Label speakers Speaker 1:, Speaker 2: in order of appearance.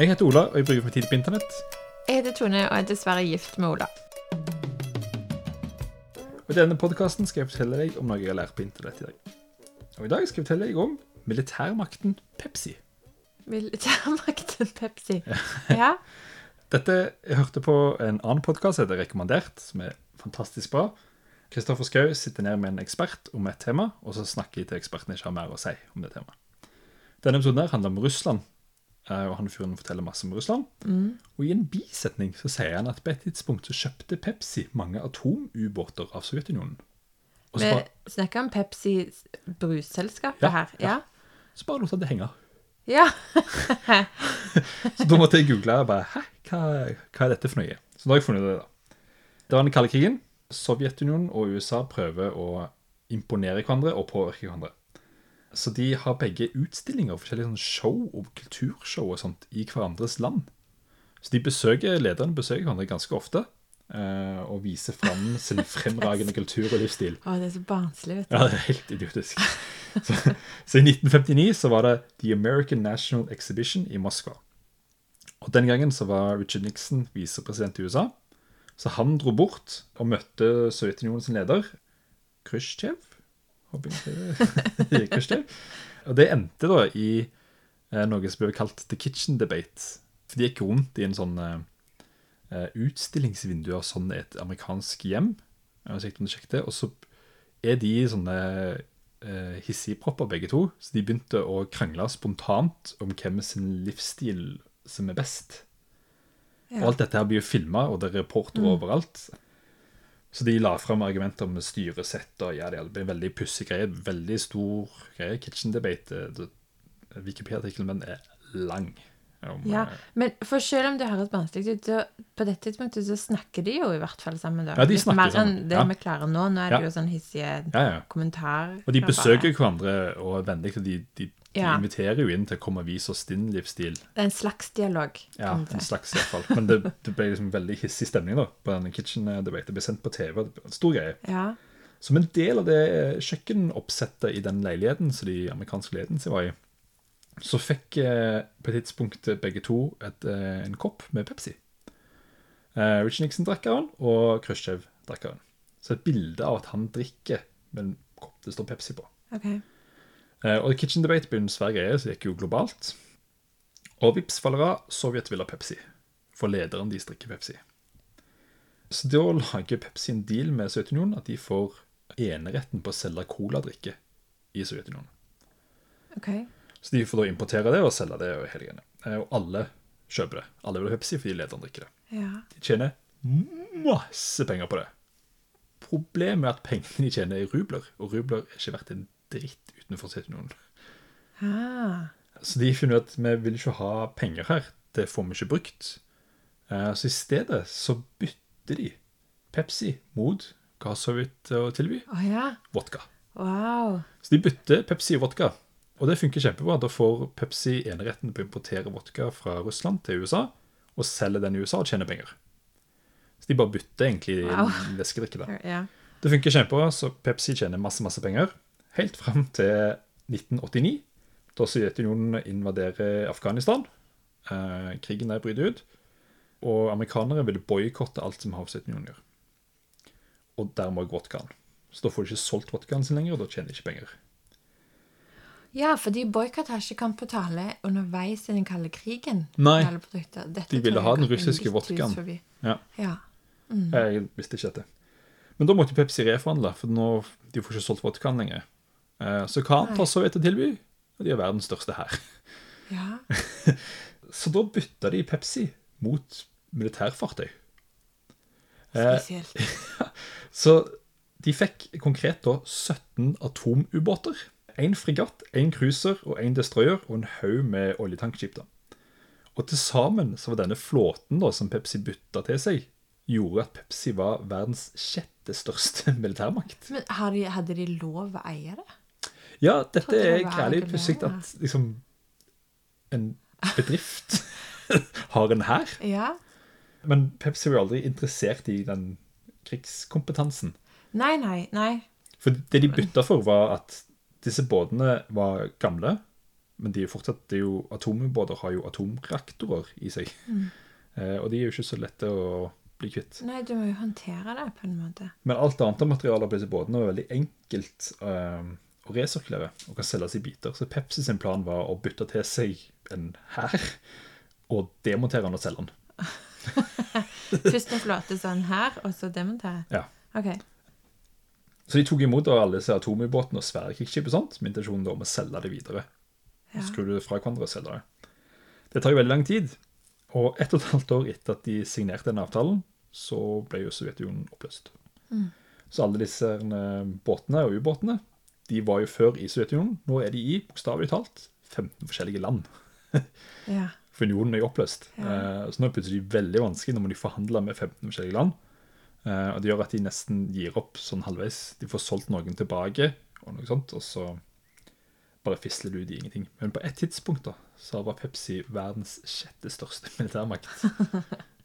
Speaker 1: Jeg heter Ola, og jeg bruker for tid på internett.
Speaker 2: Jeg heter Tone og er dessverre gift med Ola.
Speaker 1: Og I denne podkasten skal jeg fortelle deg om noe jeg har lært på internett i dag. Og I dag skal jeg fortelle deg om militærmakten Pepsi.
Speaker 2: Militærmakten Pepsi. Ja.
Speaker 1: Dette jeg hørte på en annen podkast som heter Rekommandert, som er fantastisk bra. Kristoffer Schou sitter ned med en ekspert om et tema, og så snakker jeg til eksperten ikke har mer å si om det temaet. Denne episoden handler om Russland, og han fyren forteller masse om Russland. Og i en bisetning så sier han at på et tidspunkt så kjøpte Pepsi mange atomubåter av Sovjetunionen.
Speaker 2: Vi
Speaker 1: bare,
Speaker 2: snakker om Pepsi brusselskapet
Speaker 1: Ja,
Speaker 2: her. Ja.
Speaker 1: så bare lot han det henge.
Speaker 2: Ja.
Speaker 1: Så da måtte jeg google og bare Hæ, hva, hva er dette for noe? Så da har jeg funnet det, da. Det var den kalde krigen. Sovjetunionen og USA prøver å imponere hverandre og påvirke hverandre. Så de har begge utstillinger, forskjellige sånne show og kulturshow og sånt i hverandres land. Så de besøker, lederne besøker hverandre ganske ofte Uh, og viser fram sin fremragende kultur og livsstil.
Speaker 2: Å, det er så barnslig, vet du.
Speaker 1: Ja, det er helt idiotisk. Så, så i 1959 så var det The American National Exhibition i Moskva. Og Den gangen så var Richard Nixon visepresident i USA. Så han dro bort og møtte Sovjetunionens leder, Khrusjtsjev. Er Og det endte da i eh, noe som ble kalt The Kitchen Debate. For de gikk rundt i en sånn eh, eh, utstillingsvindu av sånn et amerikansk hjem. Og så er de sånne eh, hissigpropper begge to, så de begynte å krangle spontant om hvem sin livsstil som er best. Og alt dette her blir jo filma, og det er reportere overalt. Så de la fram argumenter om styresett og ja, det ble en veldig pussig greie. Veldig stor greie. Kitchen debate. Wikipedia-artikkelen men er lang. Om,
Speaker 2: Ja,
Speaker 1: eh,
Speaker 2: men for selv om det høres vanskelig ut, på dette tidspunktet så snakker de jo i hvert fall sammen. da.
Speaker 1: Ja, de snakker
Speaker 2: mer
Speaker 1: sammen,
Speaker 2: enn det
Speaker 1: ja.
Speaker 2: vi klarer nå. Nå er
Speaker 1: Ja.
Speaker 2: det jo sånn hissige
Speaker 1: ja, ja.
Speaker 2: kommentar.
Speaker 1: Og de besøker hverandre og er vennlige. og De, de, de inviterer jo inn til å komme og vise oss din livsstil.
Speaker 2: En slags dialog.
Speaker 1: Ja, en slags i hvert fall. Men det, det ble liksom veldig hissig stemning da, på denne kitchen debate. Det ble sendt på TV. det ble en Stor greie.
Speaker 2: Ja.
Speaker 1: Som en del av det kjøkkenoppsettet i den leiligheten som de amerikanske leiligheten sin var i, så fikk eh, på et tidspunkt begge to et, eh, en kopp med Pepsi. Eh, Richard Nixon drakk av den, og Khrusjtsjov drakk av den. Så et bilde av at han drikker med en kopp det står Pepsi på.
Speaker 2: Ok.
Speaker 1: Eh, og Kitchen Debate ble en svær greie, det gikk jo globalt. Og vips faller av, Sovjet vil ha Pepsi. For lederen deres drikker Pepsi. Så da lager Pepsi en deal med Sovjetunionen at de får eneretten på å selge coladrikke i Sovjetunionen.
Speaker 2: Okay.
Speaker 1: Så de får da importere det og selge det og hele greiene. Eh, Og alle kjøper det. Alle vil ha Pepsi fordi lederen drikker det.
Speaker 2: Ja.
Speaker 1: De tjener masse penger på det. Problemet er at pengene de tjener, er rubler, og rubler er ikke verdt en dritt utenfor Sovjetunionen.
Speaker 2: Ah.
Speaker 1: Så de finner ut at vi vil ikke ha penger her, det får vi ikke brukt. Eh, Så i stedet så bytter de Pepsi mot hva Sovjet å tilby?
Speaker 2: Oh, ja.
Speaker 1: Vodka.
Speaker 2: Wow.
Speaker 1: Så de bytter Pepsi og vodka. Og det funker kjempebra. Da får Pepsi eneretten på å importere vodka fra Russland til USA, og selger den i USA og tjener penger. Så de bare bytter egentlig
Speaker 2: Wow.
Speaker 1: væskedrikke. der.
Speaker 2: Ja.
Speaker 1: Det funker kjempebra, så Pepsi tjener masse, masse penger. Helt fram til 1989, da Sovjetunionen invaderer Afghanistan. Eh, krigen der bryter ut. Og amerikanere ville boikotte alt som har med Sovjetunionen å gjøre. Og dermed også vodkaen. Så da får de ikke solgt vodkaen sin lenger, og da tjener de ikke penger.
Speaker 2: ja, fordi boikott har ikke kommet på tale underveis i den kalde krigen.
Speaker 1: Nei. De ville ha den russiske vodkaen. Ja.
Speaker 2: Ja, Mm.
Speaker 1: Jeg visste ikke dette. Men da måtte Pepsi reforhandle, for nå, de får ikke solgt vodkaen lenger. Eh, Så har Sovjet å tilby? De er verdens største her.
Speaker 2: ja.
Speaker 1: Så da bytta de Pepsi mot militærfartøy. Eh,
Speaker 2: Spesielt.
Speaker 1: Så de fikk konkret da 17 atomubåter. En fregatt, en cruiser og en destroyer og en haug med oljetankskip. da. Og til sammen så var denne flåten da, som Pepsi bytta til seg, gjorde at Pepsi var verdens sjette største militærmakt.
Speaker 2: Men hadde de lov å eie det?
Speaker 1: Ja, dette
Speaker 2: det
Speaker 1: er
Speaker 2: kjærlig
Speaker 1: pussig at liksom en bedrift har en hær.
Speaker 2: Ja.
Speaker 1: Men Pepsi var aldri interessert i den krigskompetansen.
Speaker 2: Nei, nei, nei.
Speaker 1: For det de bytta for, var at disse båtene var gamle, men de er jo fortsatt, det er jo, atomubåter har jo atomreaktorer i seg. Eh, og de er jo ikke så lette å bli kvitt.
Speaker 2: Nei, du må jo håndtere det på en måte.
Speaker 1: Men alt annet av materialer på disse båtene var veldig enkelt eh, å resirkulere og kan selges i biter. Så Pepsi sin plan var å bytte til seg en hær og demontere den og selge den.
Speaker 2: Først en flåte sånn her, og så demontere.
Speaker 1: Ja.
Speaker 2: Ok.
Speaker 1: Så de tok imot alle disse atomubåtene og svære krigsskip sånt, med intensjonen om å selge det videre.
Speaker 2: Ja.
Speaker 1: Skru det fra hverandre og selge det. Det tar jo veldig lang tid. Og ett og et halvt år etter at de signerte den avtalen, så ble jo Sovjetunionen oppløst. Så alle disse eh, båtene og ubåtene, de var jo før i Sovjetunionen. Nå er de i, bokstavelig talt, 15 forskjellige land.
Speaker 2: Ja.
Speaker 1: For unionen er jo oppløst.
Speaker 2: Ja.
Speaker 1: Eh, så nå er det plutselig veldig vanskelig Nå må de forhandle med 15 forskjellige land. Eh, og det gjør at de nesten gir opp sånn halvveis. De får solgt noen tilbake, og noe sånt, og så bare fisler det ut i ingenting. Men på et tidspunkt da, så var Pepsi verdens sjette største militærmakt.